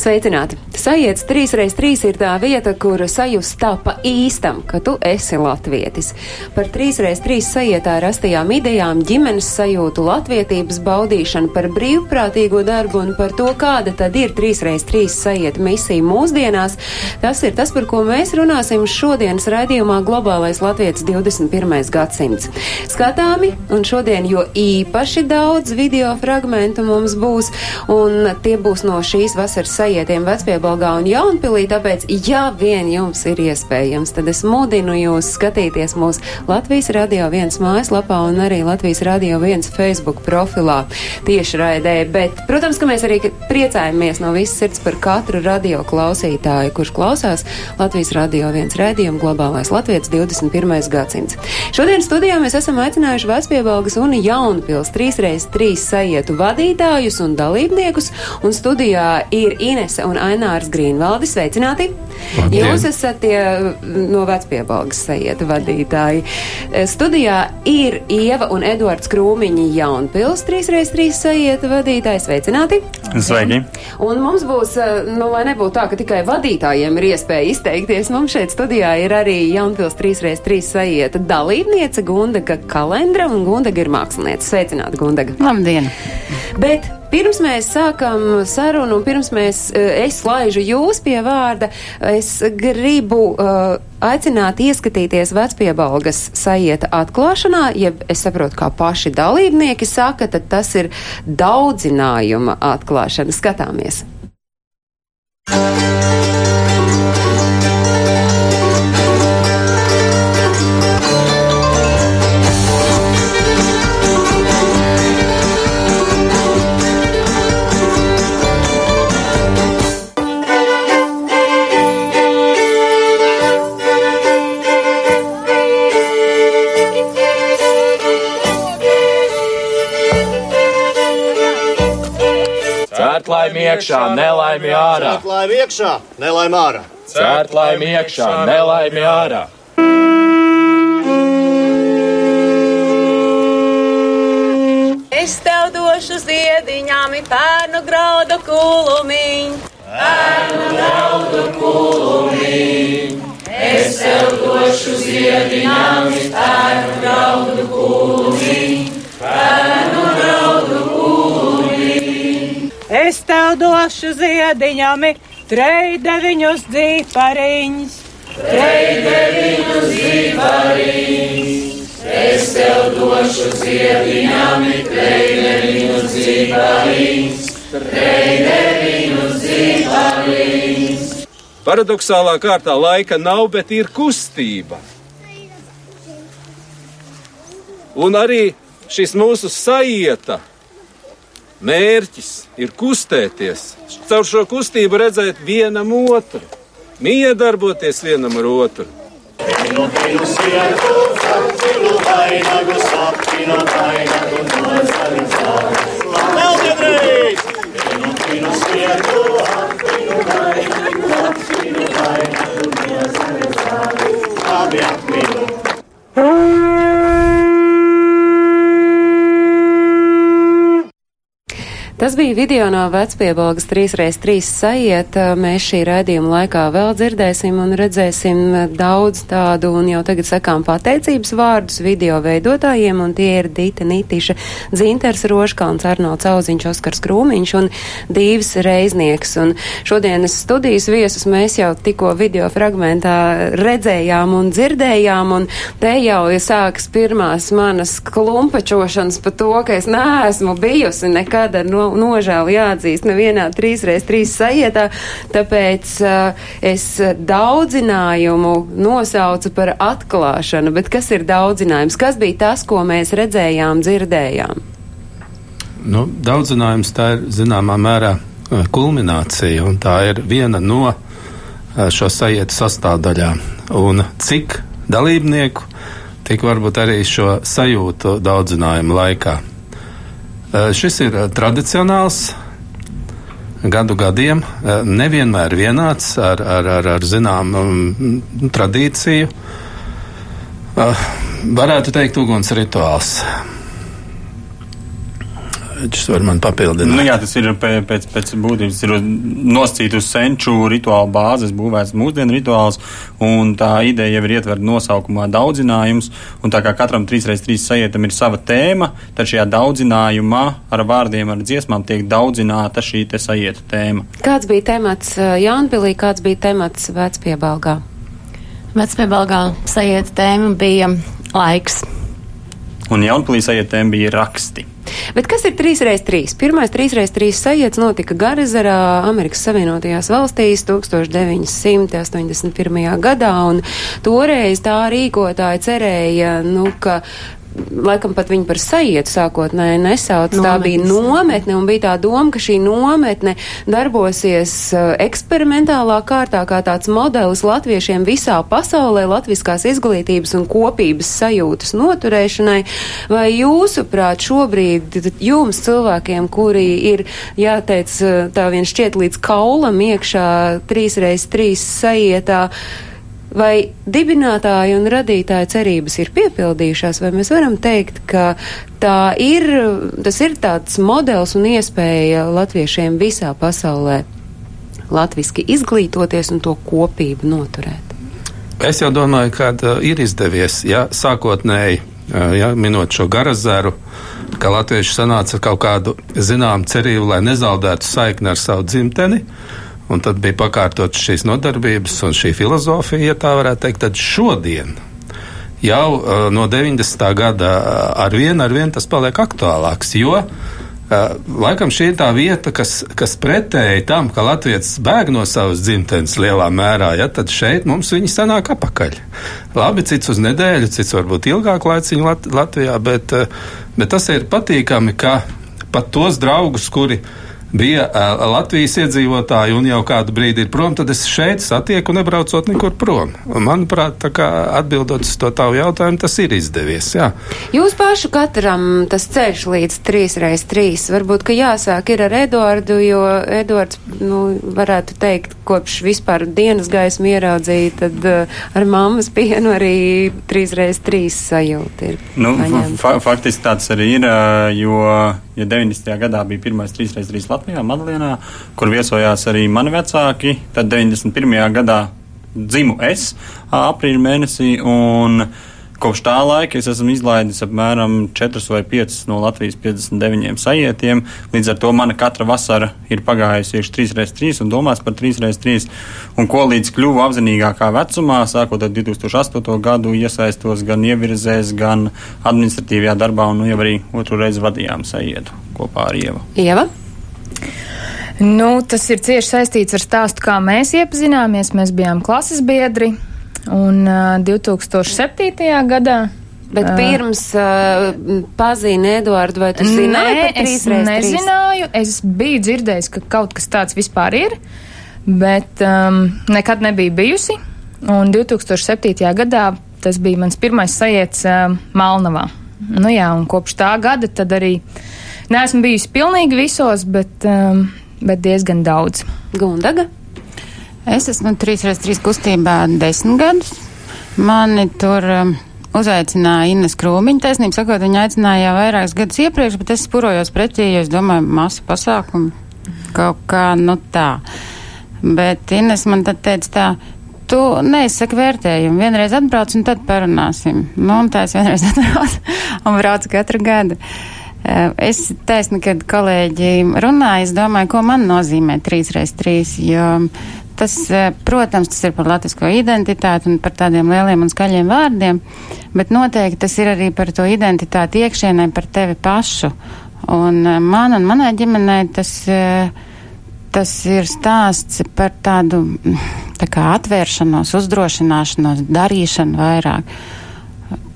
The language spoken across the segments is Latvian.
Sveicināti! Sajēdz 3x3 ir tā vieta, kur sajust tā pa īstam, ka tu esi latvietis. Par 3x3 sajietā rastajām idejām, ģimenes sajūtu, latvietības baudīšanu, par brīvprātīgo darbu un par to, kāda tad ir 3x3 sajieta misija mūsdienās. Tas ir tas, par ko mēs runāsim šodienas raidījumā Globālais Latvijas 21. gadsimts. Skatāmi, un šodien jo īpaši daudz video fragmentu mums būs, un tie būs no šīs vasaras sajietiem Vecpiebalgā un Jaunpilī, tāpēc, ja vien jums ir iespējams, tad es mudinu jūs skatīties mūsu Latvijas Radio 1 mājaslapā un arī Latvijas Radio 1 Facebook profilā tieši raidē, bet, protams, ka mēs arī priecājamies no visas sirds par katru radio klausītāju, kurš klausās Latvijas Radio 1 raidījumu Globālais Latvijas 21. gadsimts. Šodien studijā mēs esam aicinājuši Vecpiebalgas un Jaunpils 3x3 sajietu vadītājus un dalībniekus, un studijā ir Inese un Ainārs Grīnvaldi. Sveicināti! Labdien. Jūs esat tie no Vecpiebalgas sajietu vadītāji. Studijā ir Ieva un Eduards Krūmiņi Jaunpils 3x3 sajietu vadītāji. Sveicināti! Sveiki! Un mums būs, eh, nu, lai nebūtu tā, ka tikai vadītājiem ir iespēja izteikties, mums šeit studijā ir arī Jaunpils 3x3 sajieta dalībniece Gundaga Kalendra un Gundaga ir māksliniece. Sveicināti, Gundaga! Labdien! Bet pirms mēs sākam sarunu, un pirms mēs, eh, es laižu jūs pie vārda, es gribu uh, aicināt ieskatīties vecpiebalgas sajieta atklāšanā, jeb es saprotu, kā paši dalībnieki saka, tad tas ir daudzinājuma atklāšana. Skatāmies! Cērt laimi iekšā, nelaimi ārā. Laimi iekšā, nelaimi ārā. Cērt laimi iekšā, nelaimi ārā. Es tev došu ziediņām, pērnu graudu kulumiņu. Es tev došu ziediņām, trej deviņus dzīpariņus. Paradoxālā kārtā laika nav, bet ir kustība. Un arī šis mūsu sajieta mērķis ir kustēties, caur šo kustību redzēt vienam otru, miedarboties vienam ar otru. Vēl vienreiz! Labi apmīnu. Tas bija video no vecpiebalgas 3x3 sajiet. Mēs šī raidījuma laikā vēl dzirdēsim un redzēsim daudz tādu un jau tagad sakām pateicības vārdus video veidotājiem, un tie ir Dita Nitiša, Dzinters Roškalns, Arnolds Auziņš, Oskars Krūmiņš un Dīvis Reiznieks. Un šodienas studijas viesus mēs jau tikko video fragmentā redzējām un dzirdējām, un te jau sākas pirmās manas klumpačošanas par to, ka es neesmu bijusi nekad ar no, nožēlu jāatzīst nevienā 3x3 sajietā, tāpēc uh, es daudzinājumu nosaucu par atklāšanu, bet kas ir daudzinājums? Kas bija tas, ko mēs redzējām, dzirdējām? Nu, daudzinājums tā ir zināmā mērā eh, kulminācija, un tā ir viena no eh, šo sajietu sastāvdaļām. Un cik dalībnieku, tik varbūt arī šo sajūtu daudzinājumu laikā. Eh, Šis ir eh, tradicionāls gadu gadiem, uh, nevienmēr vienāds ar, ar, ar, ar zināmu um, tradīciju. Varētu teikt, uguns rituāls. Viņš var man papildināt. Nu, jā, tas ir pēc, pēc būtības ir nosacīts uz senču rituālu bāzes, būvēts mūsdienu rituāls, un tā ideja jau ir ietverta nosaukumā daudzinājums, un tā kā katram 3x3 sajietam ir sava tēma, tad šajā daudzinājumā ar vārdiem, ar dziesmām tiek daudzināta šī te sajietu tēma. Kāds bija temats Jānpilī, kāds bija temats Vecpiebalgā? Vecpiebalgā sajieta tēma bija laiks. Un Jaunpilī sajieta tēma bija raksti. Bet kas ir 3x3? Pirmais 3x3 sajēdz notika Garizarā, Amerikas Savienotajās valstīs 1981. gadā, un toreiz tā rīkotāja cerēja, nu, ka laikam pat viņu par sajietu sākotnēji nesauc. Nometnes. Tā bija nometne un bija tā doma, ka šī nometne darbosies uh, eksperimentālā kārtā kā tāds modelis latviešiem visā pasaulē, latviskās izglītības un kopības sajūtas noturēšanai. Vai jūsuprāt šobrīd jums cilvēkiem, kuri ir, jāteic, uh, tā vien šķiet līdz kaulam iekšā 3x3 sajietā, Vai dibinātāja un radītāja cerības ir piepildījušās, vai mēs varam teikt, ka tā ir, tas ir tāds modelis un iespēja latviešiem visā pasaulē latviski izglītoties un to kopību noturēt? Es jau domāju, ka uh, ir izdevies, ja sākotnēji, uh, ja, minot šo garazeru, ka latvieši sanāca kaut kādu zināmu cerību, lai nezaudētu saikni ar savu dzimteni. Un tad bija pakārtotas šīs nodarbības un šī filozofija, ja tā varētu teikt, tad šodien. Jau uh, no 90. gada uh, ar vienu ar vienu tas paliek aktuālāks, jo uh, laikam šī ir tā vieta, kas, kas pretēji tam, ka Latvijas bēg no savas dzimtenes lielā mērā, ja, tad šeit mums viņi sanāk apakaļ. Labi, cits uz nedēļu, cits varbūt ilgāku laiciņu Lat Latvijā, bet, uh, bet tas ir patīkami, ka pat tos draugus, kuri ir bija uh, Latvijas iedzīvotāji un jau kādu brīdi ir prom, tad es šeit satieku nebraucot nekur prom. Un, manuprāt, atbildot uz to tavu jautājumu, tas ir izdevies. Jā. Jūs pašu katram tas ceļš līdz 3x3 varbūt, ka jāsāk ir ar Eduardu, jo Eduards, nu, varētu teikt, kopš vispār dienas gaismu ieraudzīja, tad uh, ar mammas pienu arī 3x3 sajūta ir. Nu, fa faktiski tāds arī ir, jo ja 90. gadā bija pirmais 3x3 Latvijā, Madlienā, kur viesojās arī mani vecāki, tad 91. gadā dzimu es aprīļa mēnesī. Kopš tā laika es esmu izlaidis apmēram 4 vai 5 no Latvijas 59 sajietiem. Līdz ar to mana katra vasara ir pagājusi tieši 3x3 un domās par 3x3. Un ko līdz kļuvu apzinīgākā vecumā, sākot ar 2008. gadu, iesaistos gan ievirzēs, gan administratīvajā darbā, un nu jau arī otru reizi vadījām sajietu kopā ar Ievu. Ieva? Nu, tas ir cieši saistīts ar stāstu, kā mēs iepazināmies. Mēs bijām klases biedri, Un uh, 2007. gadā Bet pirms uh, pazina Eduardu, vai tu zināji Nē, par 3 es nezināju. Es biju dzirdējis, ka kaut kas tāds vispār ir, bet um, nekad nebija bijusi. Un 2007. gadā tas bija mans pirmais sajiets uh, Malnavā. Nu jā, un kopš tā gada tad arī neesmu bijusi pilnīgi visos, bet, um, bet diezgan daudz. Gundaga? Es esmu 3x3 kustībā desmit gadus. Mani tur um, uzaicināja Innes Krūmiņa. Taisnība sakot, viņa aicināja jau vairākus gadus iepriekš, bet es spurojos pretī, jo es domāju, masa pasākumu kaut kā, nu tā. Bet Ines man tad teica tā, tu neizsaki vērtējumu, vienreiz atbrauc un tad parunāsim. Nu, un tā es vienreiz atbraucu un braucu katru gadu. Uh, es taisnu, kad kolēģi runāja, es domāju, ko man nozīmē 3x3, jo Tas, protams, tas ir par latvisko identitāti un par tādiem lieliem un skaļiem vārdiem, bet noteikti tas ir arī par to identitāti iekšienē, par tevi pašu. Un man un manai ģimenei tas, tas ir stāsts par tādu tā kā atvēršanos, uzdrošināšanos, darīšanu vairāk.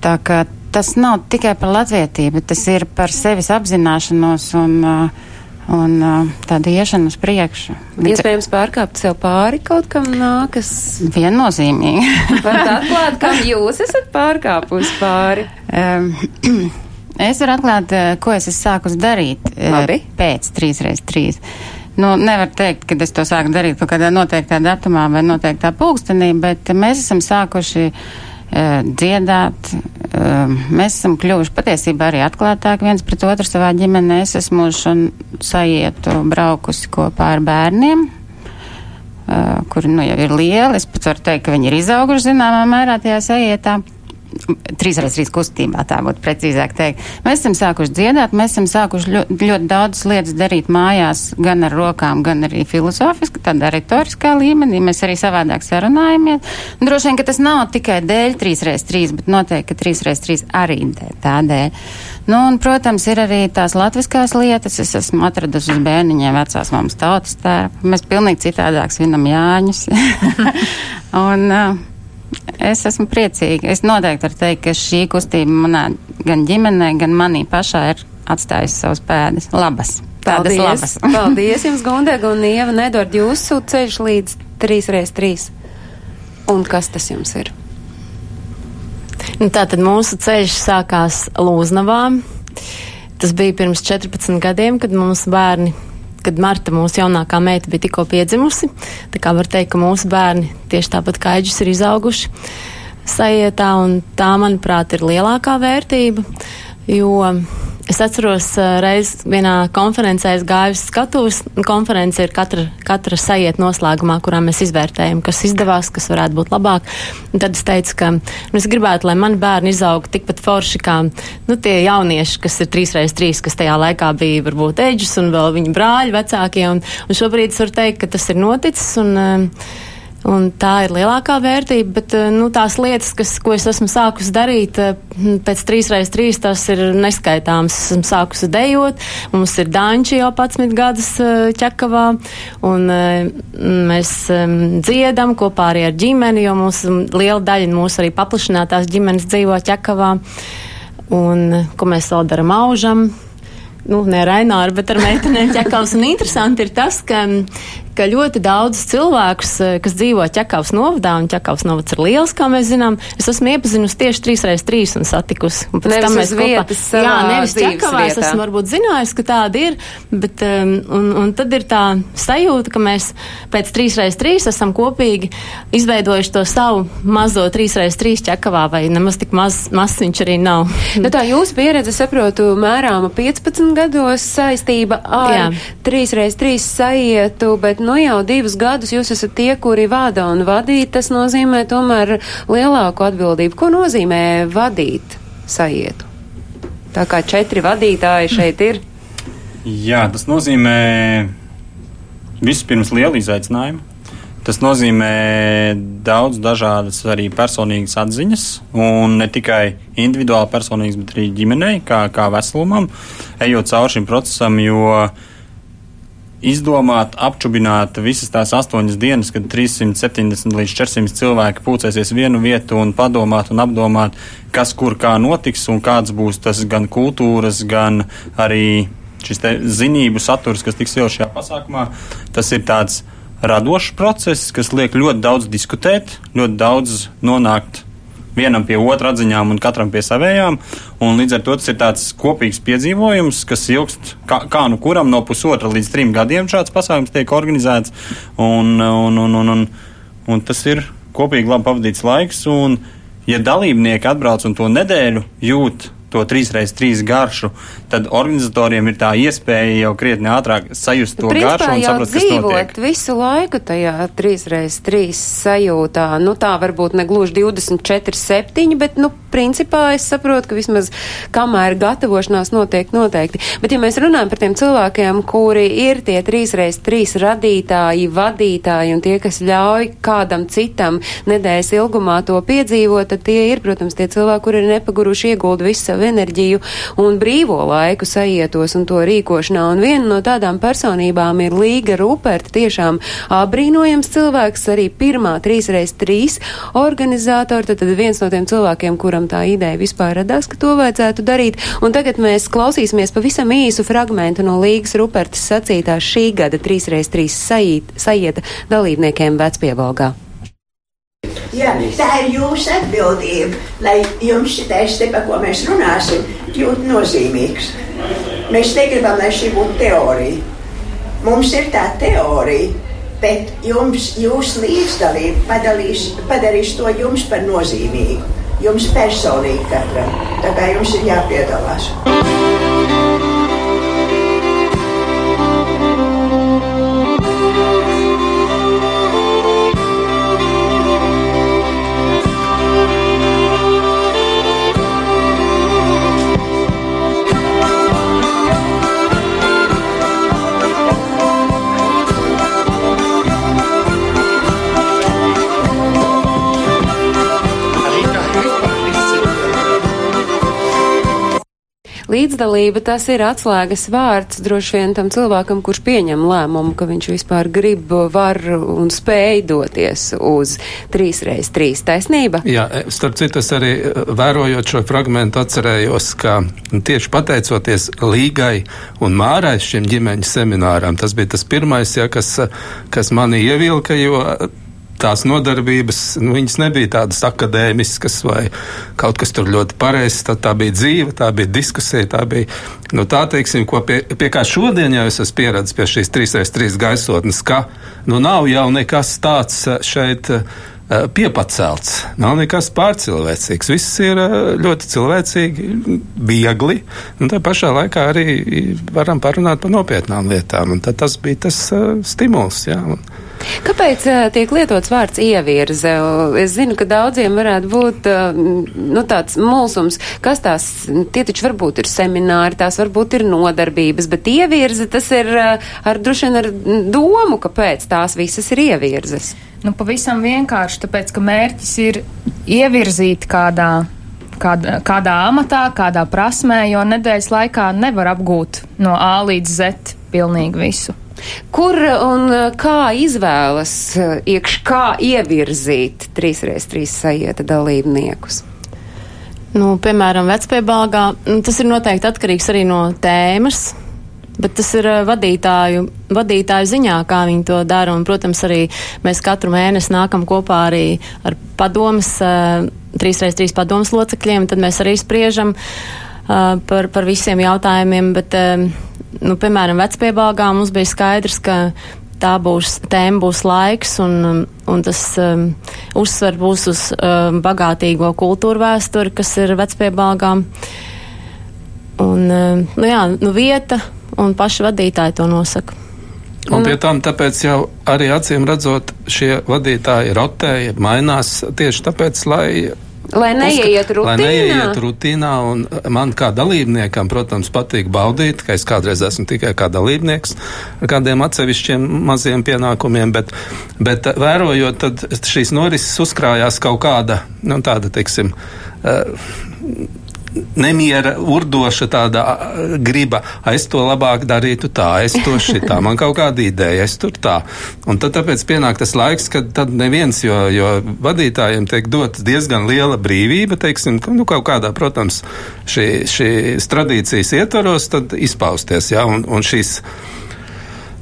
Tā kā tas nav tikai par latvietību, tas ir par sevis apzināšanos un uh, un uh, tāda iešana uz priekšu. Iespējams, pārkāpt sev pāri kaut kam nākas. Viennozīmīgi. Varat atklāt, kam jūs esat pārkāpus pāri? Es varu atklāt, ko es esmu sākus darīt Labi. pēc 3x3. Nu, nevar teikt, ka es to sāku darīt kaut kādā noteiktā datumā vai noteiktā pulkstenī, bet mēs esam sākuši uh, dziedāt. Uh, mēs esam kļuvuši patiesībā arī atklātāki viens pret otru savā ģimenē. Es esmu un sajietu braukusi kopā ar bērniem. Uh, kuri nu, jau ir lieli. Es pat varu teikt, ka viņi ir izauguši zināmā mērā tajā sajietā. Uh, trīs reizes trīs kustībā, tā būtu precīzāk teikt. Mēs esam sākuši dziedāt, mēs esam sākuši ļoti, ļoti daudz lietas darīt mājās, gan ar rokām, gan arī filozofiski, tādā retoriskā līmenī. Mēs arī savādāk sarunājamies. Un droši vien, ka tas nav tikai dēļ trīs reizes trīs, bet noteikti, ka trīs reizes trīs arī tādēļ. Nu, un, protams, ir arī tās latviskās lietas. Es esmu atradusi uz bērniņiem vecās mammas tautas tērpu. Mēs pilnīgi citādāk svinam Jāņus. un, uh, Es esmu priecīga. Es noteikti varu teikt, ka šī kustība manā gan ģimenē, gan manī pašā ir atstājusi savus pēdas labas. Tādas Paldies. labas. Paldies jums, Gundega un Ieva, nedod jūsu ceļš līdz 3x3. Un kas tas jums ir? Nu, tātad mūsu ceļš sākās Lūznavā. Tas bija pirms 14 gadiem, kad mums bērni kad Marta, mūsu jaunākā meita, bija tikko piedzimusi. Tā kā var teikt, ka mūsu bērni tieši tāpat kā Eģis ir izauguši sajietā, un tā, manuprāt, ir lielākā vērtība, jo Es atceros, reiz vienā konferencē es gāju uz skatuves. Konference ir katra, katra sajiet noslēgumā, kurā mēs izvērtējam, kas izdevās, kas varētu būt labāk. Un tad es teicu, ka nu, es gribētu, lai mani bērni izaugtu tikpat forši kā nu, tie jaunieši, kas ir 3x3, kas tajā laikā bija varbūt eģis un vēl viņa brāļi vecākie. Un, un šobrīd es varu teikt, ka tas ir noticis. Un, uh, Un tā ir lielākā vērtība, bet eh, nu, tās lietas, kas, ko es esmu sākusi darīt eh, pēc 3x3, tas ir neskaitāms. Esmu sākusi dejot, mums ir Danči jau 11 gadus eh, ķekavā, un mēs dziedam kopā arī ar ģimeni, jo mums liela daļa mūsu arī paplašinātās ģimenes dzīvo ķekavā. Un, ko mēs vēl darām aužam, nu, ne ar Aināru, bet ar meitenēm ķekavas. Un interesanti ir tas, ka, ka ļoti daudz cilvēkus, eh, kas dzīvo ķekavas novadā, un ķekavas novads ir liels, kā mēs zinām, es esmu iepazinusi tieši 3x3 un satikusi. Un pēc nevis tam mēs kopā, jā, nevis ķekavās, vietā. esmu varbūt zinājusi, ka tāda ir, bet, um, un, un tad ir tā sajūta, ka mēs pēc 3x3 esam kopīgi izveidojuši to savu mazo 3x3 ķekavā, vai nemaz tik maz, maz viņš arī nav. Nu, tā jūsu pieredze, saprotu, mērāma 15 gados saistība ar Jā. 3x3 saietu, bet nu jau divus gadus jūs esat tie, kuri vada un vadīt. Tas nozīmē tomēr lielāku atbildību. Ko nozīmē vadīt saietu? Tā kā četri vadītāji šeit ir. Jā, tas nozīmē vispirms lielu izaicinājumu. Tas nozīmē daudz dažādas arī personīgas atziņas, un ne tikai individuāli personīgas, bet arī ģimenei, kā, kā veselumam, ejot cauri šim procesam, jo izdomāt, apčubināt visas tās astoņas dienas, kad 370 līdz 400 cilvēki pulcēsies vienu vietu un padomāt un apdomāt, kas kur kā notiks un kāds būs tas gan kultūras, gan arī šis zinību saturs, kas tiks jau šajā pasākumā, tas ir tāds radošs process, kas liek ļoti daudz diskutēt, ļoti daudz nonākt vienam pie otra atziņām un katram pie savējām. Un līdz ar to tas ir tāds kopīgs piedzīvojums, kas ilgst kā, kā nu kuram no pusotra līdz trim gadiem šāds pasākums tiek organizēts. Un, un, un, un, un, un tas ir kopīgi labi pavadīts laiks. Un, ja dalībnieki atbrauc un to nedēļu jūt to 3x3 garšu, tad organizatoriem ir tā iespēja jau krietni ātrāk sajust to Principā garšu un saprast, kas notiek. visu laiku tajā 3x3 sajūtā. Nu, tā varbūt ne gluži 24, 7, bet, nu, principā es saprotu, ka vismaz kamēr gatavošanās notiek noteikti. Bet, ja mēs runājam par tiem cilvēkiem, kuri ir tie 3x3 radītāji, vadītāji un tie, kas ļauj kādam citam nedēļas ilgumā to piedzīvot, tad tie ir, protams, tie cilvēki, kuri ir nepaguruši ieguldu visu savu enerģiju un brīvo laiku sajietos un to rīkošanā. Un viena no tādām personībām ir Līga Ruperta, tiešām brīnojams cilvēks, arī pirmā 3x3 organizātori, tad, tad viens no tiem cilvēkiem, kuram tā ideja vispār radās, ka to vajadzētu darīt. Un tagad mēs klausīsimies pavisam īsu fragmentu no Līgas Rupertas sacītās šī gada 3x3 sajieta dalībniekiem Vecpievalgā. Jā, tā ir jūsu atbildība, lai jums šitais te, par ko mēs runāsim, kļūtu nozīmīgs. Mēs negribam, lai šī būtu teorija. Mums ir tā teorija, bet jums, jūsu līdzdalība padalīs, padarīs to jums par nozīmīgu. Jums personīgi katram. Tā kā jums ir jāpiedalās. Līdzdalība tas ir atslēgas vārds droši vien tam cilvēkam, kurš pieņem lēmumu, ka viņš vispār grib, var un spēj doties uz 3x3 taisnība. Jā, starp citu, es arī vērojot šo fragmentu atcerējos, ka tieši pateicoties Līgai un Mārai šim ģimeņa semināram, tas bija tas pirmais, ja, kas, kas mani ievilka, jo tās nodarbības, nu, viņas nebija tādas akadēmiskas vai kaut kas tur ļoti pareizs. Tā, tā bija dzīve, tā bija diskusija, tā bija, nu, tā teiksim, ko pie, pie kā šodien jau es esmu pieredzējis pie šīs 3x3 gaisotnes, ka, nu, nav jau nekas tāds eh, šeit eh, piepacelts. Nav nekas pārcilvēcīgs. Viss ir eh, ļoti cilvēcīgi, viegli, tā pašā laikā arī varam parunāt par nopietnām lietām. Tas bija tas uh, stimuls. Jā, Kāpēc uh, tiek lietots vārds ievirze? Es zinu, ka daudziem varētu būt uh, nu, tāds mulsums, kas tās, tie taču varbūt ir semināri, tās varbūt ir nodarbības, bet ievirze tas ir ar droši vien ar domu, kāpēc tās visas ir ievirzes. Nu, pavisam vienkārši, tāpēc, ka mērķis ir ievirzīt kādā kādā, kādā amatā, kādā prasmē, jo nedēļas laikā nevar apgūt no A līdz Z pilnīgi visu. Kur un kā izvēlas iekš, kā ievirzīt 3x3 sajieta dalībniekus? Nu, piemēram, vecpiebalgā, nu, tas ir noteikti atkarīgs arī no tēmas, bet tas ir vadītāju, vadītāju ziņā, kā viņi to dara. Un, protams, arī mēs katru mēnesi nākam kopā arī ar padomas, trīs reiz trīs padomas locekļiem, tad mēs arī spriežam par, par visiem jautājumiem, bet nu, piemēram, vecpiebalgā mums bija skaidrs, ka tā būs tēma, būs laiks, un, un tas um, uzsver būs uz um, bagātīgo kultūru vēsturi, kas ir vecpiebalgām. Un, um, nu jā, nu vieta un paši vadītāji to nosaka. Un pie tam tāpēc jau arī acīm redzot, šie vadītāji rotēja, mainās tieši tāpēc, lai Lai neieiet rutīnā. Lai neieiet rutīnā, un man kā dalībniekam, protams, patīk baudīt, ka es kādreiz esmu tikai kā dalībnieks ar kādiem atsevišķiem maziem pienākumiem, bet, bet vērojot, tad šīs norises uzkrājās kaut kāda, nu, tāda, teiksim, uh, nemiera, urdoša tāda griba, es to labāk darītu tā, es to šitā, man kaut kāda ideja, es tur tā. Un tad tāpēc pienāk tas laiks, kad tad neviens, jo, jo vadītājiem tiek dots diezgan liela brīvība, teiksim, nu kaut kādā, protams, šī, šīs tradīcijas ietvaros, tad izpausties, jā, un, un šīs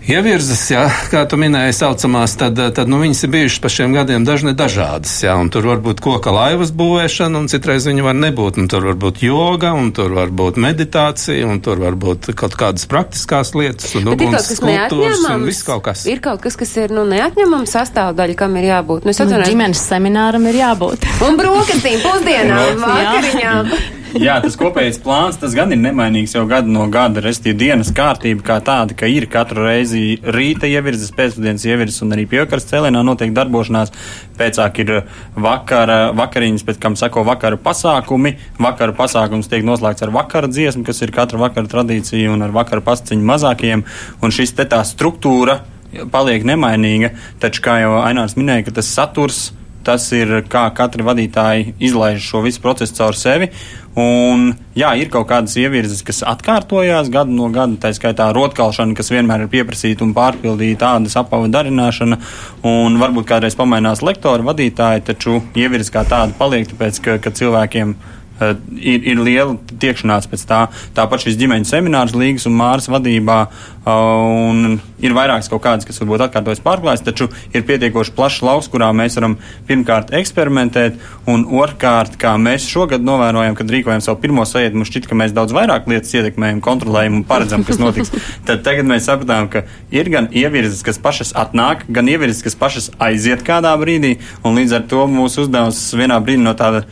Ievirzes, jā, kā tu minēji, saucamās, tad, tad nu, viņas ir bijušas pa šiem gadiem dažne dažādas. Jā, un tur var būt koka laivas būvēšana, un citreiz viņa var nebūt. Un tur var būt joga, un tur var būt meditācija, un tur var būt kaut kādas praktiskās lietas, un uguns skulptūras, un viss kaut kas. Ir kaut kas, kas ir nu, neatņemama sastāvdaļa, kam ir jābūt. Nu, nu, ģimenes semināram ir jābūt. un brokastīm, pusdienām, vakariņām. Jā, tas kopējais plāns, tas gan ir nemainīgs jau gadu no gada. Restīvi dienas kārtība kā tāda, ka ir katru reizi rīta ievirzes, pēcpusdienas ievirzes un arī piekars cēlienā notiek darbošanās. Pēcāk ir vakara, vakariņas, pēc kam sako vakara pasākumi. Vakara pasākums tiek noslēgts ar vakara dziesmu, kas ir katra vakara tradīcija un ar vakara pasciņu mazākajiem. Un šis te tā struktūra paliek nemainīga, taču, kā jau Ainārs minēja, tas saturs tas ir kā katra vadītāja izlaiž šo visu procesu caur sevi. Un, jā, ir kaut kādas ievirzes, kas atkārtojās gadu no gada, tā skaitā rotkalšana, kas vienmēr ir pieprasīta un pārpildīta, tādas apava darināšana, un varbūt kādreiz pamainās lektori, vadītāji, taču ievirze kā tāda paliek, tāpēc, ka, ka cilvēkiem Uh, ir, ir liela tiekšanās pēc tā. Tāpat šis ģimeņu seminārs Līgas un Māras vadībā uh, un ir vairākas kaut kādas, kas varbūt atkārtojas pārklājas, taču ir pietiekoši plašs lauks, kurā mēs varam pirmkārt eksperimentēt, un otrkārt, kā mēs šogad novērojam, kad rīkojam savu pirmo sajietu, mums šķiet, ka mēs daudz vairāk lietas ietekmējam, kontrolējam un paredzam, kas notiks. Tad tagad mēs sapratām, ka ir gan ievirzes, kas pašas atnāk, gan ievirzes, kas pašas aiziet kādā brīdī, un līdz ar to mūsu uzdevums vienā brīdī no tāda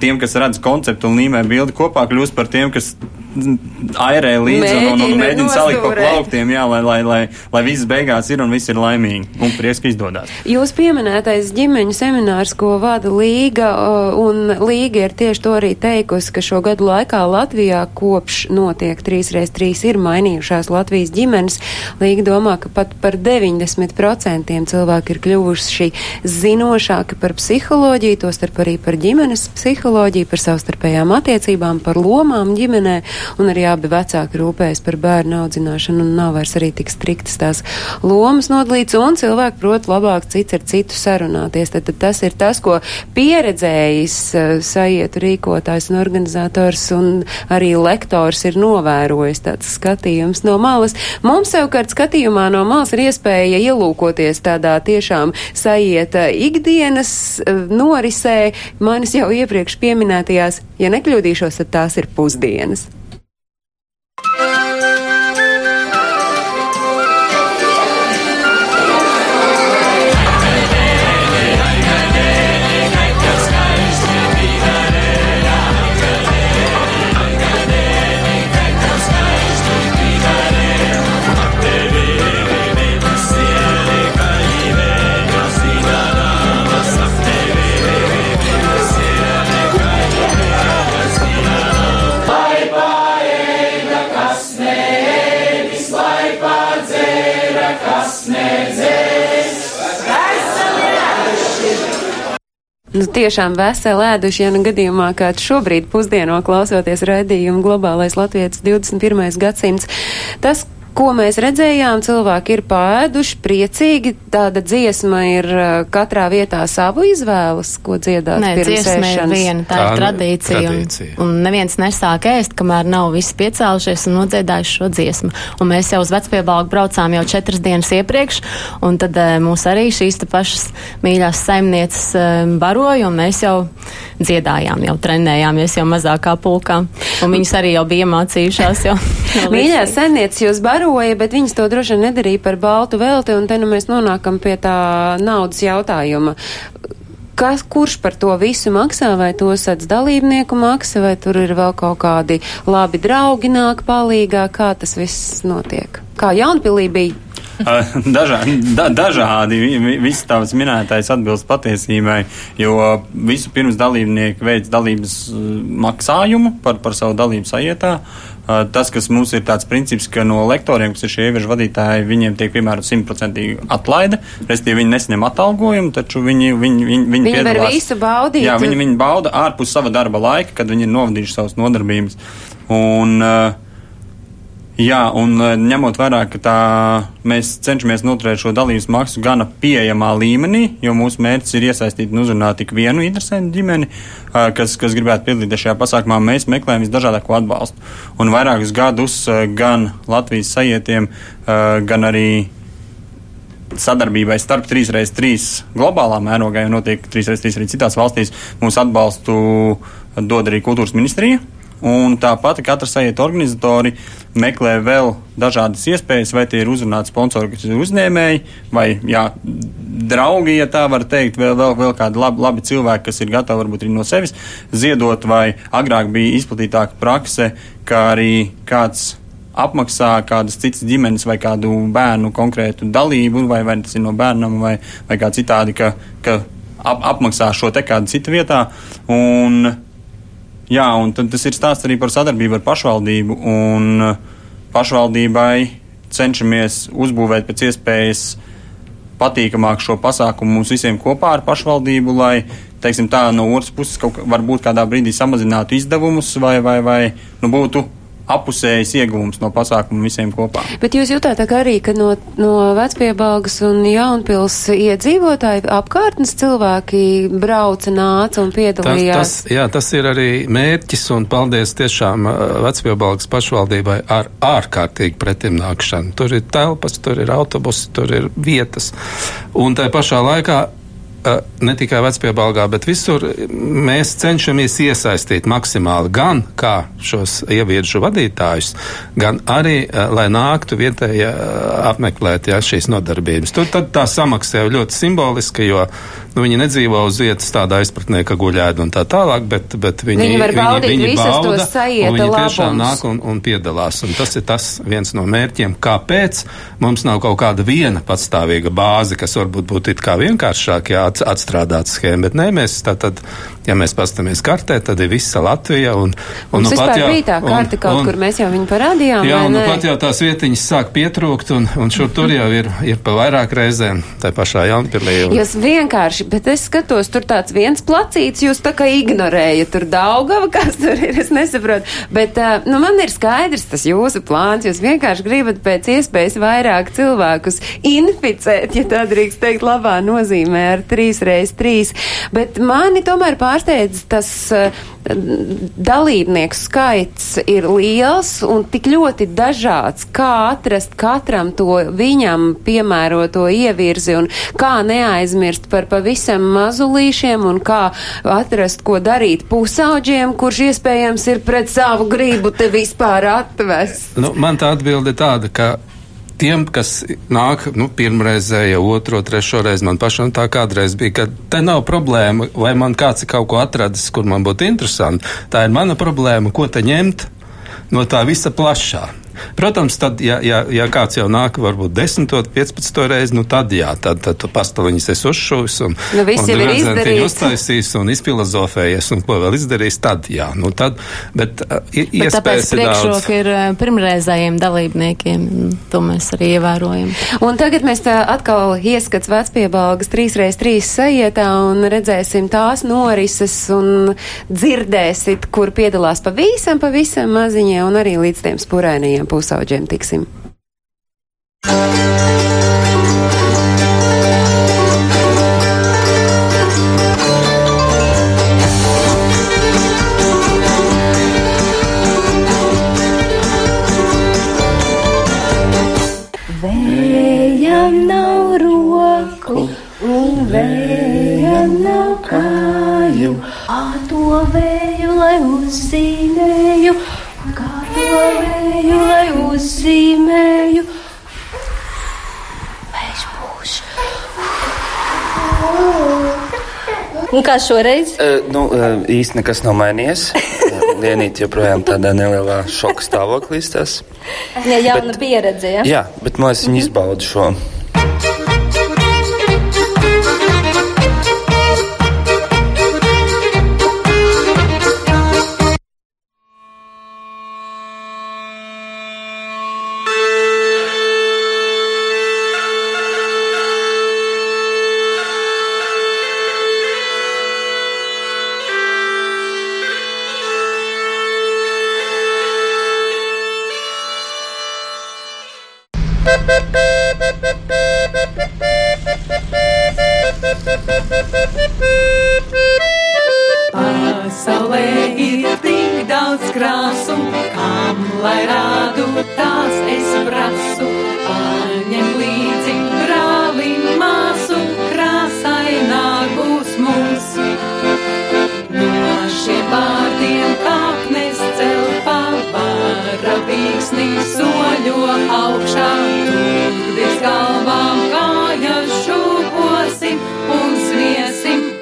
tiem, kas redz konceptu un līmē bildi kopā, kļūst par tiem, kas airē līdzi un, un, un mēģina salikt pa plauktiem, jā, lai, lai, lai, lai viss beigās ir un viss ir laimīgi un prieks, ka izdodas. Jūs pieminētais ģimeņu seminārs, ko vada Līga, un Līga ir tieši to arī teikusi, ka šo gadu laikā Latvijā kopš notiek 3x3 ir mainījušās Latvijas ģimenes. Līga domā, ka pat par 90% cilvēki ir kļuvuši zinošāki par psiholoģiju, tostarp arī par ģimenes psiholoģiju, par savstarpējām attiecībām, par lomām ģimenē un arī abi vecāki rūpējas par bērnu audzināšanu un nav vairs arī tik striktas tās lomas nodalīts, un cilvēki prot labāk cits ar citu sarunāties. Tad, tad tas ir tas, ko pieredzējis uh, sajietu rīkotājs un organizators un arī lektors ir novērojis tāds skatījums no malas. Mums savukārt skatījumā no malas ir iespēja ielūkoties tādā tiešām sajieta ikdienas uh, norisē manis jau iepriekš pieminētajās, ja nekļūdīšos, tad tās ir pusdienas. Tiešām veseli ēduši, ja nu gadījumā kāds šobrīd pusdieno klausoties raidījumu globālais latvietis 21. gadsimts. Tas, ko mēs redzējām, cilvēki ir pāēduši, priecīgi. Tāda dziesma ir uh, katrā vietā savu izvēles, ko dziedāt. Nē, dziesma ir viena, tā, tā ir tradīcija. tradīcija. Un, un neviens nesāk ēst, kamēr nav visi piecēlušies un nodziedājuši šo dziesmu. Un mēs jau uz vecpiebalgu braucām jau četras dienas iepriekš, un tad uh, mūs arī šīs te pašas mīļās saimnieces uh, baroja, un mēs jau dziedājām, jau trenējāmies jau mazākā pulkā. Un viņas arī jau bija iemācījušās jau. Mīļās saimnieces jūs baroja, bet viņas to droši vien nedarīja par baltu velti, un te nu mēs nonākam pie tā naudas jautājuma. Kas, kurš par to visu maksā, vai to sadz dalībnieku maksa, vai tur ir vēl kaut kādi labi draugi nāk palīgā, kā tas viss notiek? Kā Jaunpilī bija? Dažā, da, dažādi viss tavs minētais atbilst patiesībai, jo visu pirms dalībnieki veids dalības maksājumu par, par savu dalību sajietā. Tas, kas mums ir tāds princips, ka no lektoriem, kas ir šie ieviržu vadītāji, viņiem tiek piemērota simtprocentīga atlaide, respektīvi viņi nesaņem atalgojumu, taču viņi, viņi, viņi, viņi, viņi var visu baudīt. Jā, viņi, viņi bauda ārpus sava darba laika, kad viņi ir novadījuši savas nodarbības. Un, uh, Jā, un e, ņemot vērā, ka tā, mēs cenšamies noturēt šo dalības maksu gana pieejamā līmenī, jo mūsu mērķis ir iesaistīt un uzrunāt tik vienu interesantu ģimeni, e, kas, kas gribētu piedalīties šajā pasākumā. Mēs meklējam visdažādāko atbalstu. Un vairākus gadus e, gan Latvijas sajietiem, gan arī sadarbībai starp 3x3 globālā mērogā, jo notiek 3x3 arī citās valstīs, mūsu atbalstu dod arī kultūras ministrija. Un tāpat katra sajieta organizatori meklē vēl dažādas iespējas, vai tie ir uzrunāti sponsori, uzņēmēji, vai jā, draugi, ja tā var teikt, vēl, vēl, vēl kādi labi, labi cilvēki, kas ir gatavi varbūt arī no sevis ziedot, vai agrāk bija izplatītāka prakse, kā arī kāds apmaksā kādas citas ģimenes vai kādu bērnu konkrētu dalību, vai, vai tas ir no bērnam, vai, vai kā citādi, ka, ka ap, apmaksā šo te kādu citu vietā. Un, Jā, un tas ir stāsts arī par sadarbību ar pašvaldību. Un uh, pašvaldībai cenšamies uzbūvēt pēc iespējas patīkamāk šo pasākumu mums visiem kopā ar pašvaldību, lai, teiksim, tā no otras puses kaut varbūt kādā brīdī samazinātu izdevumus vai, vai, vai nu, būtu apusējs iegūms no pasākuma visiem kopā. Bet jūs jūtāt arī, ka no, no vecpiebalgas un jaunpils iedzīvotāji apkārtnes cilvēki brauca, nāca un piedalījās? Tas, tas, jā, tas ir arī mērķis un paldies tiešām vecpiebalgas pašvaldībai ar ārkārtīgi pretimnākšanu. Tur ir telpas, tur ir autobusi, tur ir vietas. Un tā pašā laikā ne tikai vecpiebalgā, bet visur mēs cenšamies iesaistīt maksimāli gan kā šos ieviržu vadītājus, gan arī, lai nāktu vietēji apmeklēt jā, šīs nodarbības. Tur tā samaksa jau ļoti simboliska, jo nu, viņi nedzīvo uz vietas tādā izpratnē, ka guļēd un tā tālāk, bet, bet viņi, viņi, viņi, viņi bauda, un viņi tiešām nāk un, un piedalās. Un tas ir tas viens no mērķiem, kāpēc mums nav kaut kāda viena patstāvīga bāze, kas varbūt būtu it kā vienkāršāk jā, atstrādāt schēmu, bet nē, mēs tā tad, ja mēs pastamies kartē, tad ir visa Latvija un, un Mums nu pat jau. bija tā karta kaut un, kur, mēs jau viņu parādījām. Jā, un nu pat jau tās vietiņas sāk pietrūkt un, un šur tur jau ir, ir pa vairāk reizēm, tā pašā Jaunpilī. Un... Jūs vienkārši bet es skatos, tur tāds viens placīts, jūs tā kā ignorējat, tur Daugava, kas tur ir, es nesaprotu. Bet, nu, man ir skaidrs tas jūsu plāns, jūs vienkārši gribat pēc iespējas vairāk cilvēkus inficēt, ja tā drīkst teikt labā nozīmē ar 3x3. Bet mani tomēr pārsteidz tas dalībnieku skaits ir liels un tik ļoti dažāds, kā atrast katram to viņam piemēroto ievirzi un kā neaizmirst par pavisam mazulīšiem un kā atrast, ko darīt pusauģiem, kurš iespējams ir pret savu gribu te vispār atvest. Nu, man tā atbilde tāda, ka tiem, kas nāk nu, pirmreizēja, otro, trešo reizi, man pašam tā kādreiz bija, ka te nav problēma, vai man kāds ir kaut ko atradis, kur man būtu interesanti. Tā ir mana problēma, ko te ņemt no tā visa plašā. Protams, tad, ja, ja, ja kāds jau nāk, varbūt 10, 15 reizi, nu tad jā, tad, tad tu pastaliņas esi uzšuvis un, nu, un redzētiņu uztaisīs un izfilozofējies un ko vēl izdarīs, tad jā, nu tad, bet, uh, bet tāpēc priekšroka ir uh, pirmreizējiem dalībniekiem, to mēs arī ievērojam. Un tagad mēs tā atkal ieskats vecpiebalgas 3x3 sajietā un redzēsim tās norises un dzirdēsit, kur piedalās pavisam, pavisam maziņie un arī līdz tiem spurēniem pusauģiem tiksim. Kā šoreiz? Uh, nu, uh, īsti nekas nav mainījies. Lienīt joprojām tādā nelielā šoka stāvoklī. Ja jauna bet, pieredze, ja? Jā, bet man es viņu izbaudu šo. Pasaulē ir tik daudz krāsu, kam lai rādu tās es prasu. Paņem līdzi brāli māsu, krāsainā būs mums. No šiem vārdiem kāpnes celpā, varavīksnī soļo augšā, tur bez galvām kāpnes.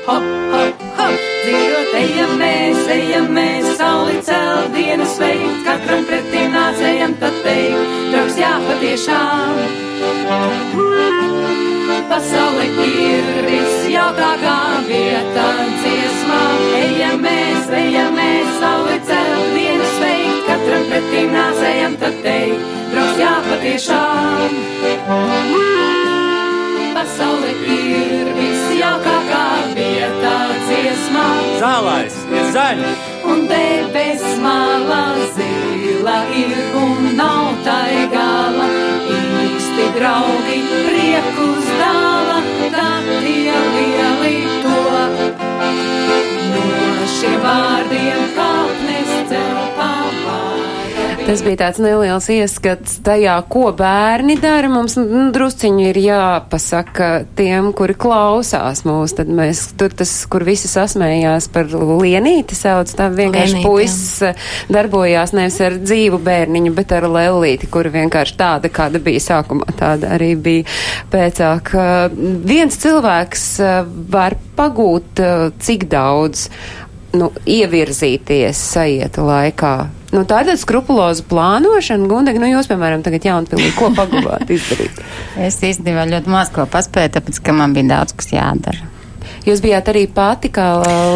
hop, hop, hop! Dziedot, ejamies, ejamies, sauli cel dienas veikt, katram pretim nācējam tad teikt, draugs jāpatiešām. Pasaule ir visjaukākā vieta dziesmā, ejamies, ejamies, sauli cel dienas veikt, katram pretim nācējam tad teikt, draugs jāpatiešām. Pasaule ir visjaukākā vieta debes malā. Zālais ir zaļš. Un debes malā zila ir un nav tai gala. Īsti draugi prieku zdāla, tad tie lieli to. No šiem vārdiem kā. Tas bija tāds neliels ieskats tajā, ko bērni dara. Mums nu, drusciņi ir jāpasaka tiem, kuri klausās mūs. Tad mēs tur tas, kur visi sasmējās par lienīti sauc, tā vienkārši Lienīti, puisis darbojās nevis ar dzīvu bērniņu, bet ar lellīti, kur vienkārši tāda, kāda bija sākumā, tāda arī bija pēcāk. Viens cilvēks var pagūt cik daudz nu, ievirzīties sajieta laikā. Nu, tā ir tāda skrupuloza plānošana, Gundega, nu jūs, piemēram, tagad jaunpilī, ko paguvāt izdarīt? Es īstenībā ļoti maz ko paspēju, tāpēc, ka man bija daudz, kas jādara. Jūs bijāt arī pati kā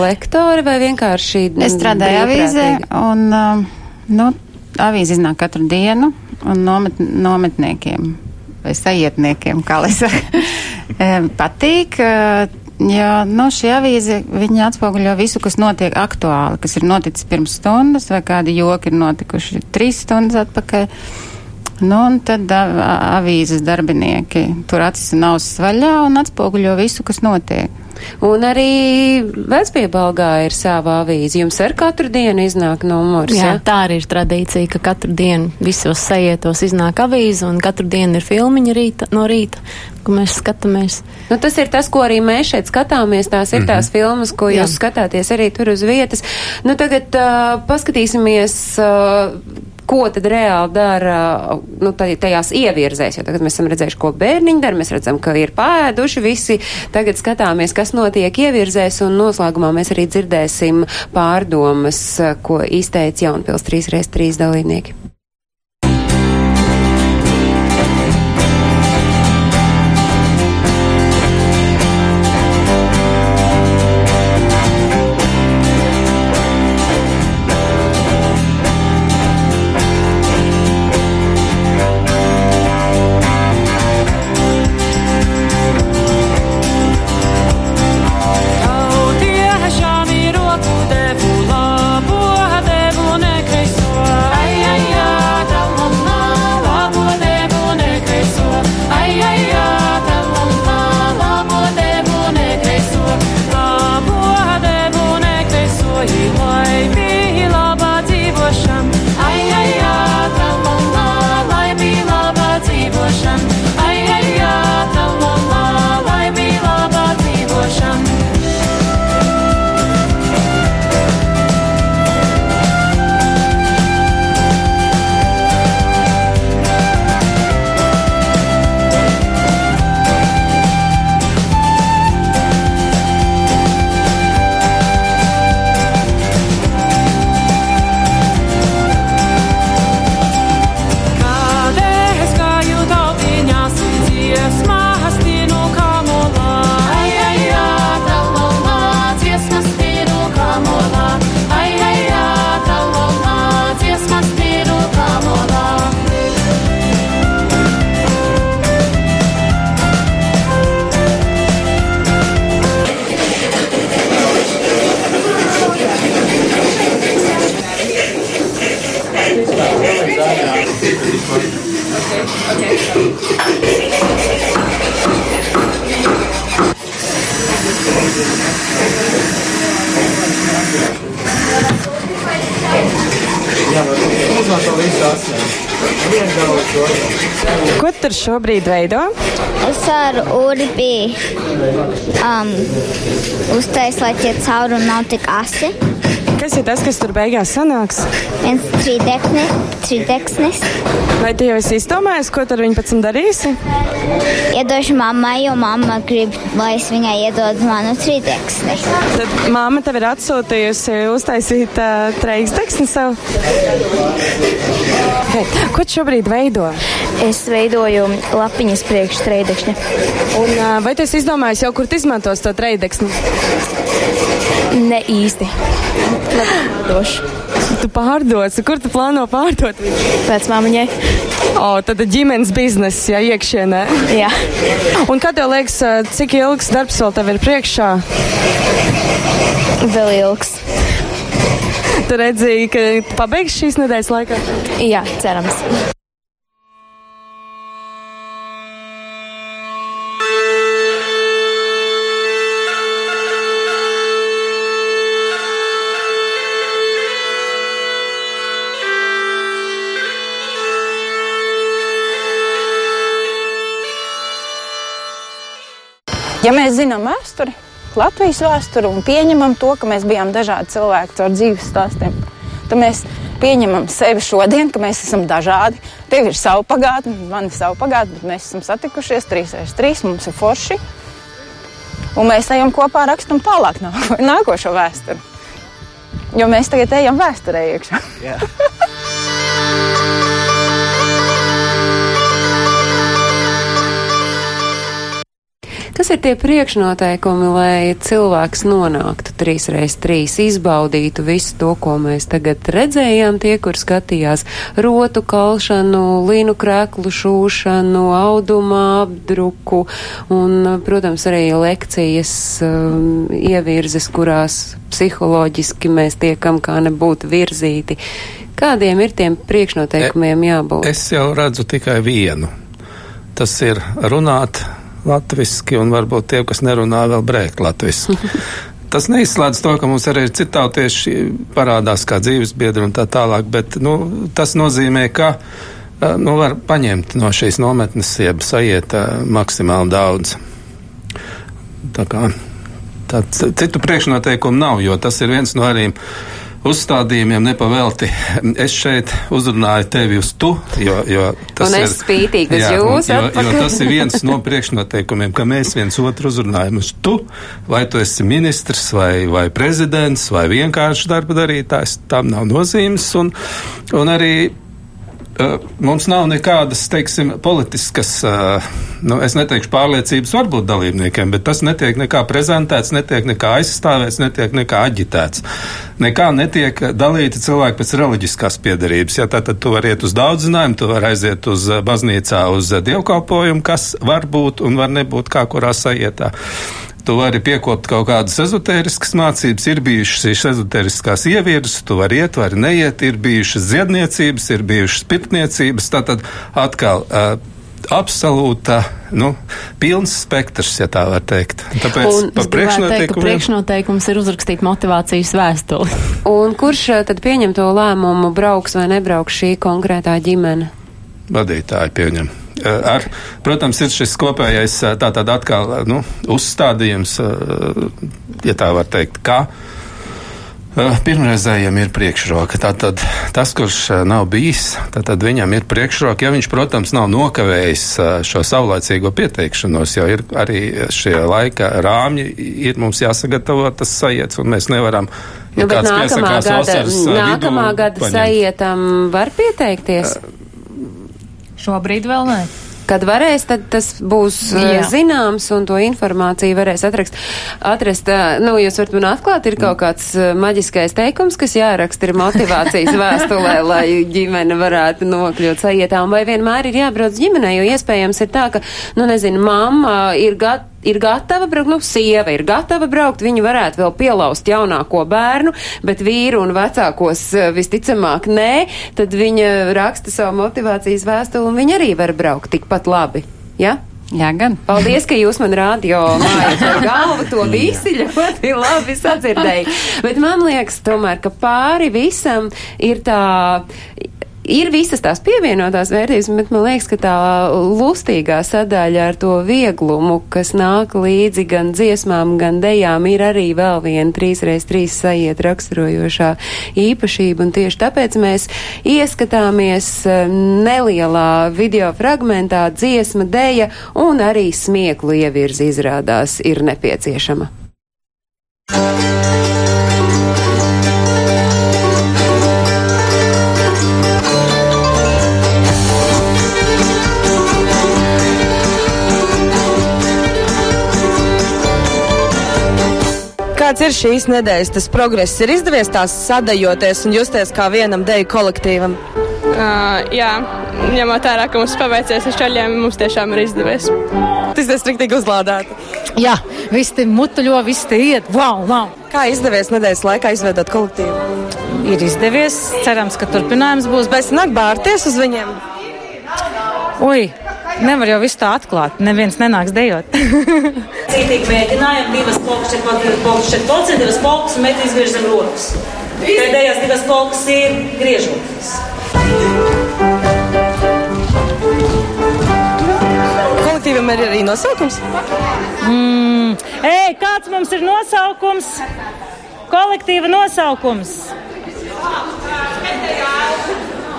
lektore vai vienkārši? Es strādāju avīzē un, um, nu, avīze iznāk katru dienu un nomet, nometniekiem vai sajietniekiem, kā lai saka, patīk. Jā, no šī avīze viņi atspoguļo visu, kas notiek aktuāli, kas ir noticis pirms stundas, vai kādi joki ir notikuši trīs stundas atpakaļ. Nu, un tad avīzes darbinieki tur acis un ausis vaļā un atspoguļo visu, kas notiek. Un arī vecpiebalgā ir sava avīze. Jums ar katru dienu iznāk numurs, Jā, ja? tā arī ir tradīcija, ka katru dienu visos sajietos iznāk avīze un katru dienu ir filmiņa rīta, no rīta, ko mēs skatāmies. Nu, tas ir tas, ko arī mēs šeit skatāmies. Tās ir mm -hmm. tās filmas, ko jūs Jā. skatāties arī tur uz vietas. Nu, tagad uh, paskatīsimies. Uh, ko tad reāli dara nu, tajās ievirzēs. Jo tagad mēs esam redzējuši, ko bērniņi dara. Mēs redzam, ka ir pēduši visi. Tagad skatāmies, kas notiek ievirzēs, un noslēgumā mēs arī dzirdēsim pārdomas, ko izteica Jaunpils 3x3 dalībnieki. Šobrīd veido? Es ar urbi um, uztaisu, lai tie caurumi nav tik asi. Kas ir tas, kas tur beigās sanāks? Viens trīdekni, trīdeksnis. Vai tu jau esi izdomājis, ko tur viņi pēc tam darīsi? Iedošu mammai, jo mamma grib, lai es viņai iedod manu trīdeksni. Tad mamma tev ir atsūtījusi uztaisīt uh, trīdeksni sev. Okay. Ko tu šobrīd veido? Es veidoju lapiņas priekš trīdekšņa. Un uh, vai tu esi izdomājis jau, kur tu izmantos to trīdeksni? Ne īsti. Pārdošu. Tu pārdosi, kur tu plāno pārdot? Pēc māmiņai. O, tad ģimenes biznesa, ja iekšienē. Jā. Un kā tev liekas, cik ilgs darbs vēl tev ir priekšā? Vēl ilgs. Tu redzēji, ka pabeigsi šīs nedēļas laikā? Jā, cerams. Ja mēs zinām vēsturi, Latvijas vēsturi un pieņemam to, ka mēs bijām dažādi cilvēki caur dzīves stāstiem, tad mēs pieņemam sevi šodien, ka mēs esam dažādi. Tev ir sava pagātne, man ir sava pagātne, bet mēs esam satikušies trīs reizes trīs, mums ir forši. Un mēs ejam kopā, rakstam tālāk nākošo vēsturi. Jo mēs tagad ejam vēsturē iekšā. Kas ir tie priekšnoteikumi, lai cilvēks nonāktu 3x3, izbaudītu visu to, ko mēs tagad redzējām, tie, kur skatījās rotu kalšanu, līnu krēklu šūšanu, auduma apdruku un, protams, arī lekcijas um, ievirzes, kurās psiholoģiski mēs tiekam kā nebūtu virzīti. Kādiem ir tiem priekšnoteikumiem jābūt? Es jau redzu tikai vienu. Tas ir runāt latviski, un varbūt tie, kas nerunā, vēl brēkt latviski. Tas neizslēdz to, ka mums arī ir citautieši parādās kā dzīves biedri un tā tālāk, bet nu, tas nozīmē, ka nu, var paņemt no šīs nometnes, jeb sajiet maksimāli daudz. Tā kā tā, citu priekšnoteikumu nav, jo tas ir viens no arī uzstādījumiem nepavelti. Es šeit uzrunāju tevi uz tu, jo, jo tas ir. Un es spītīgi uz jūs. Jo, jo tas ir viens no priekšnoteikumiem, ka mēs viens otru uzrunājam uz tu, vai tu esi ministrs, vai, vai prezidents, vai vienkārši darba darītājs. Tam nav nozīmes. Un, un arī mums nav nekādas, teiksim, politiskas, nu, es neteikšu pārliecības varbūt dalībniekiem, bet tas netiek nekā prezentēts, netiek nekā aizstāvēts, netiek nekā aģitēts. Nekā netiek dalīti cilvēki pēc reliģiskās piedarības. Ja, tātad tu vari iet uz daudzinājumu, tu vari aiziet uz baznīcā uz dievkalpojumu, kas var būt un var nebūt kā kurā sajietā tu vari piekopt kaut kādas ezotēriskas mācības, ir bijušas šīs ezotēriskās ievirzes, tu vari iet, vari neiet, ir bijušas ziedniecības, ir bijušas pirtniecības, tātad atkal. Uh, absolūta, nu, pilns spektrs, ja tā var teikt. Tāpēc par priekšnoteikumiem. Priekšnoteikums ir uzrakstīt motivācijas vēstuli. Un kurš tad pieņem to lēmumu, brauks vai nebrauks šī konkrētā ģimene? Vadītāji pieņem. Ar, protams, ir šis kopējais tātad atkal nu, uzstādījums, ja tā var teikt, kā pirmreizējiem ir priekšroka. Tātad tas, kurš nav bijis, tad viņam ir priekšroka. Ja viņš, protams, nav nokavējis šo saulēcīgo pieteikšanos, jo ir arī šie laika rāmji, ir mums jāsagatavo tas sajiets, un mēs nevaram. Ja nu, bet nākamā gada, nākamā gada paņemt. sajietam var pieteikties? Uh, Šobrīd vēl nē. Kad varēs, tad tas būs Jā. zināms un to informāciju varēs atrakst, atrast. Nu, jūs varat man atklāt, ir kaut kāds maģiskais teikums, kas jāraksta ir motivācijas vēstulē, lai ģimene varētu nokļūt sajietām, vai vienmēr ir jābrauc ģimenei, jo iespējams ir tā, ka, nu, nezinu, mamma ir gatava ir gatava braukt, nu, sieva ir gatava braukt, viņa varētu vēl pielaust jaunāko bērnu, bet vīru un vecākos eh, visticamāk nē, tad viņa raksta savu motivācijas vēstuli un viņa arī var braukt tikpat labi. Ja? Jā, gan. Paldies, ka jūs man rādio mājat ar galvu. To visi ļoti labi sadzirdēja. Bet man liekas tomēr, ka pāri visam ir tā ir visas tās pievienotās vērtības, bet man liekas, ka tā lustīgā sadaļa ar to vieglumu, kas nāk līdzi gan dziesmām, gan dejām, ir arī vēl viena 3x3 sajiet raksturojošā īpašība, un tieši tāpēc mēs ieskatāmies eh, nelielā video fragmentā dziesma, deja un arī smieklu ievirzi izrādās ir nepieciešama. Kāds ir šīs nedēļas tas progress? Ir izdevies tās sadajoties un justies kā vienam deju kolektīvam? Uh, jā, ņemot vērā, ka mums paveicies ar šaļiem, mums tiešām ir izdevies. Tas ir striktīgi uzlādēti. Jā, viss te mutuļo, viss te iet. Wow, wow. Kā izdevies nedēļas laikā izveidot kolektīvu? Ir izdevies, cerams, ka turpinājums būs. Bet nāk bārties uz viņiem? Ui, Nevar jau visu tā atklāt. Neviens nenāks dejot. Cītīgi mēģinājumi, divas polkas, četri polkas, divas un mēs izvirzam rokas. Pēdējās divas polkas ir griežoties. Kolektīvam kolektīvam ir arī nosaukums? Mm. Ei, kāds mums ir nosaukums? Kolektīva nosaukums. Pēdējā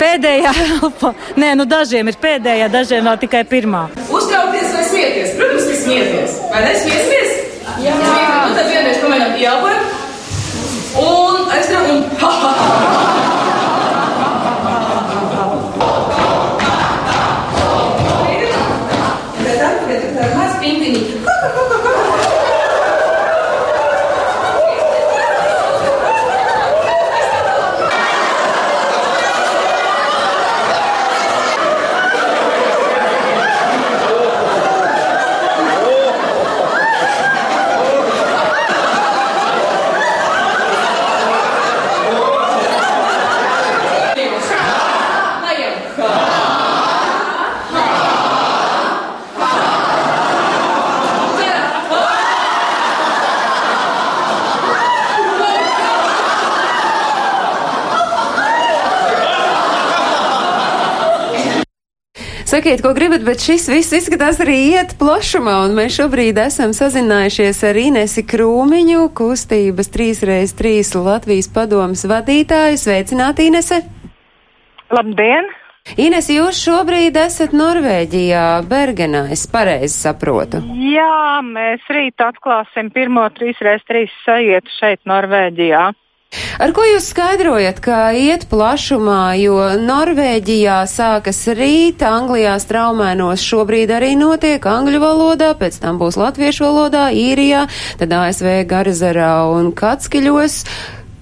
elpa. Nē, nu dažiem ir pēdējā, dažiem vēl tikai pirmā. Uztraukties vai smieties? Protams, ka smieties. Vai ne smiesimies? Jā. Jā. Nu, tad vienreiz pamēģinām ieelpot. Un aizskrām Sakiet, ko gribat, bet šis viss izskatās arī iet plašumā, un mēs šobrīd esam sazinājušies ar Inesi Krūmiņu, kustības 3x3 Latvijas padomas vadītāju. Sveicināt, Inese! Labdien! Ines, jūs šobrīd esat Norvēģijā, Bergenā, es pareizi saprotu. Jā, mēs rīt atklāsim pirmo 3x3 sajietu šeit Norvēģijā. Ar ko jūs skaidrojat, ka iet plašumā, jo Norvēģijā sākas rīt, Anglijā straumēnos šobrīd arī notiek angļu valodā, pēc tam būs latviešu valodā, īrijā, tad ASV Garzarā un Katskiļos.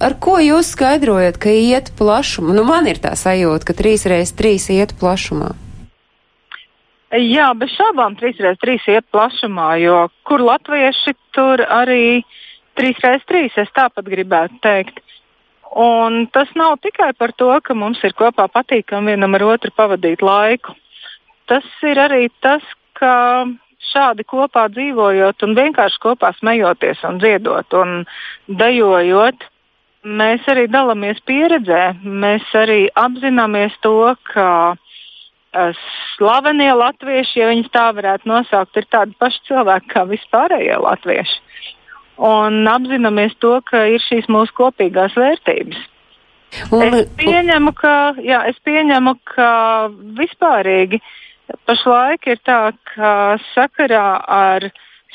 Ar ko jūs skaidrojat, ka iet plašumā? Nu, man ir tā sajūta, ka 3x3 iet plašumā. Jā, bez šaubām 3x3 iet plašumā, jo kur latvieši tur arī 3x3, es tāpat gribētu teikt. Un tas nav tikai par to, ka mums ir kopā patīkami vienam ar otru pavadīt laiku. Tas ir arī tas, ka šādi kopā dzīvojot un vienkārši kopā smejoties un dziedot un dejojot, mēs arī dalāmies pieredzē. Mēs arī apzināmies to, ka uh, slavenie latvieši, ja viņus tā varētu nosaukt, ir tādi paši cilvēki kā vispārējie latvieši un apzināmies to, ka ir šīs mūsu kopīgās vērtības. Un, es pieņemu, ka, jā, es pieņemu, ka vispārīgi pašlaik ir tā, ka sakarā ar,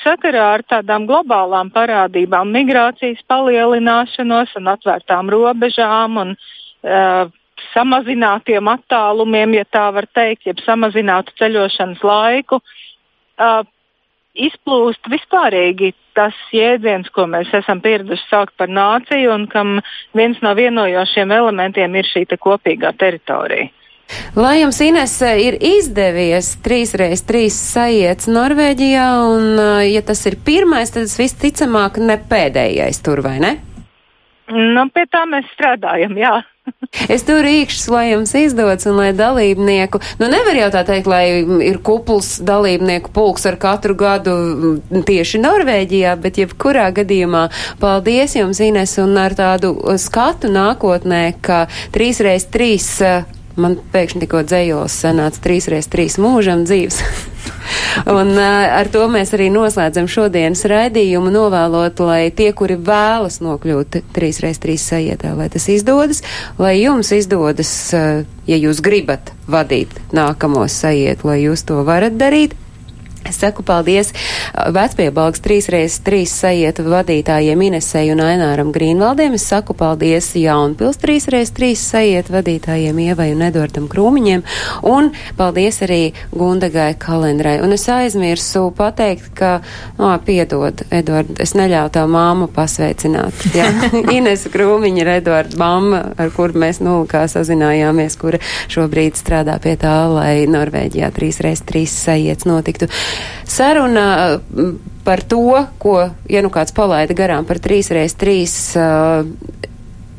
sakarā ar tādām globālām parādībām, migrācijas palielināšanos un atvērtām robežām un uh, samazinātiem attālumiem, ja tā var teikt, jeb samazinātu ceļošanas laiku, uh, izplūst vispārīgi tas jēdziens, ko mēs esam pieraduši saukt par nāciju, un kam viens no vienojošiem elementiem ir šī kopīgā teritorija. Lai jums, Ines, ir izdevies 3x3 sajiets Norvēģijā, un ja tas ir pirmais, tad tas visticamāk ne pēdējais tur, vai ne? Nu, pie tā mēs strādājam, jā. Es tur rīkšķis, lai jums izdodas un lai dalībnieku, nu nevar jau tā teikt, lai ir kupls dalībnieku pulks ar katru gadu tieši Norvēģijā, bet jebkurā gadījumā paldies jums, Ines, un ar tādu skatu nākotnē, ka 3x3 man pēkšņi tikko dzējos sanāca 3x3 mūžam dzīves. Un uh, ar to mēs arī noslēdzam šodienas raidījumu, novēlot, lai tie, kuri vēlas nokļūt 3x3 sajietā, lai tas izdodas, lai jums izdodas, uh, ja jūs gribat vadīt nākamo sajietu, lai jūs to varat darīt. Es saku paldies vecpiebalgs 3x3 sajietu vadītājiem Inesei un Aināram Grīnvaldiem. Es saku paldies Jaunpils 3x3 sajietu vadītājiem Ievai un Edvardam Krūmiņiem. Un paldies arī Gundagai kalendrai. Un es aizmirsu pateikt, ka, no, piedod, Edvard, es neļauju tā māmu pasveicināt. Jā, Ines Krūmiņa ir Edvarda mamma, ar kuru mēs nulkā sazinājāmies, kura šobrīd strādā pie tā, lai Norvēģijā 3x3 sajiets notiktu. Saruna par to, ko, ja nu kāds palaida garām par 3x3 uh,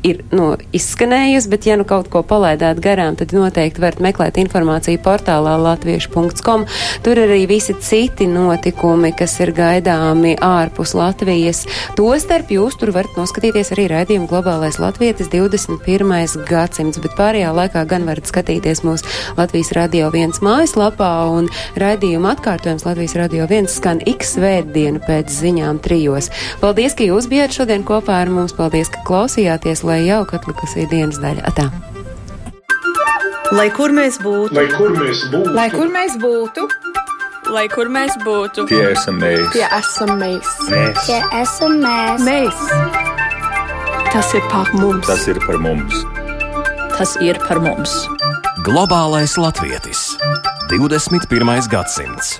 ir nu, izskanējusi, bet ja nu kaut ko palaidāt garām, tad noteikti varat meklēt informāciju portālā latviešu.com. Tur arī visi citi notikumi, kas ir gaidāmi ārpus Latvijas. Tostarp jūs tur varat noskatīties arī raidījumu globālais latvietis 21. gadsimts, bet pārējā laikā gan varat skatīties mūsu Latvijas radio viens mājaslapā un raidījumu atkārtojums Latvijas radio viens skan X svētdienu pēc ziņām trijos. Paldies, ka jūs bijāt šodien kopā ar mums. Paldies, ka klausījāties, lai jauka atlikusī dienas daļa. Atā. Lai kur mēs būtu, Lai kur mēs būtu, lai kur mēs būtu, Lai kur mēs būtu, tie esam mēs. tie esam mēs. Mēs. Tie esam mēs. Mēs. Tas ir par mums. Tas ir par mums. Tas ir par mums. Globālais latvietis. 21. gadsimts.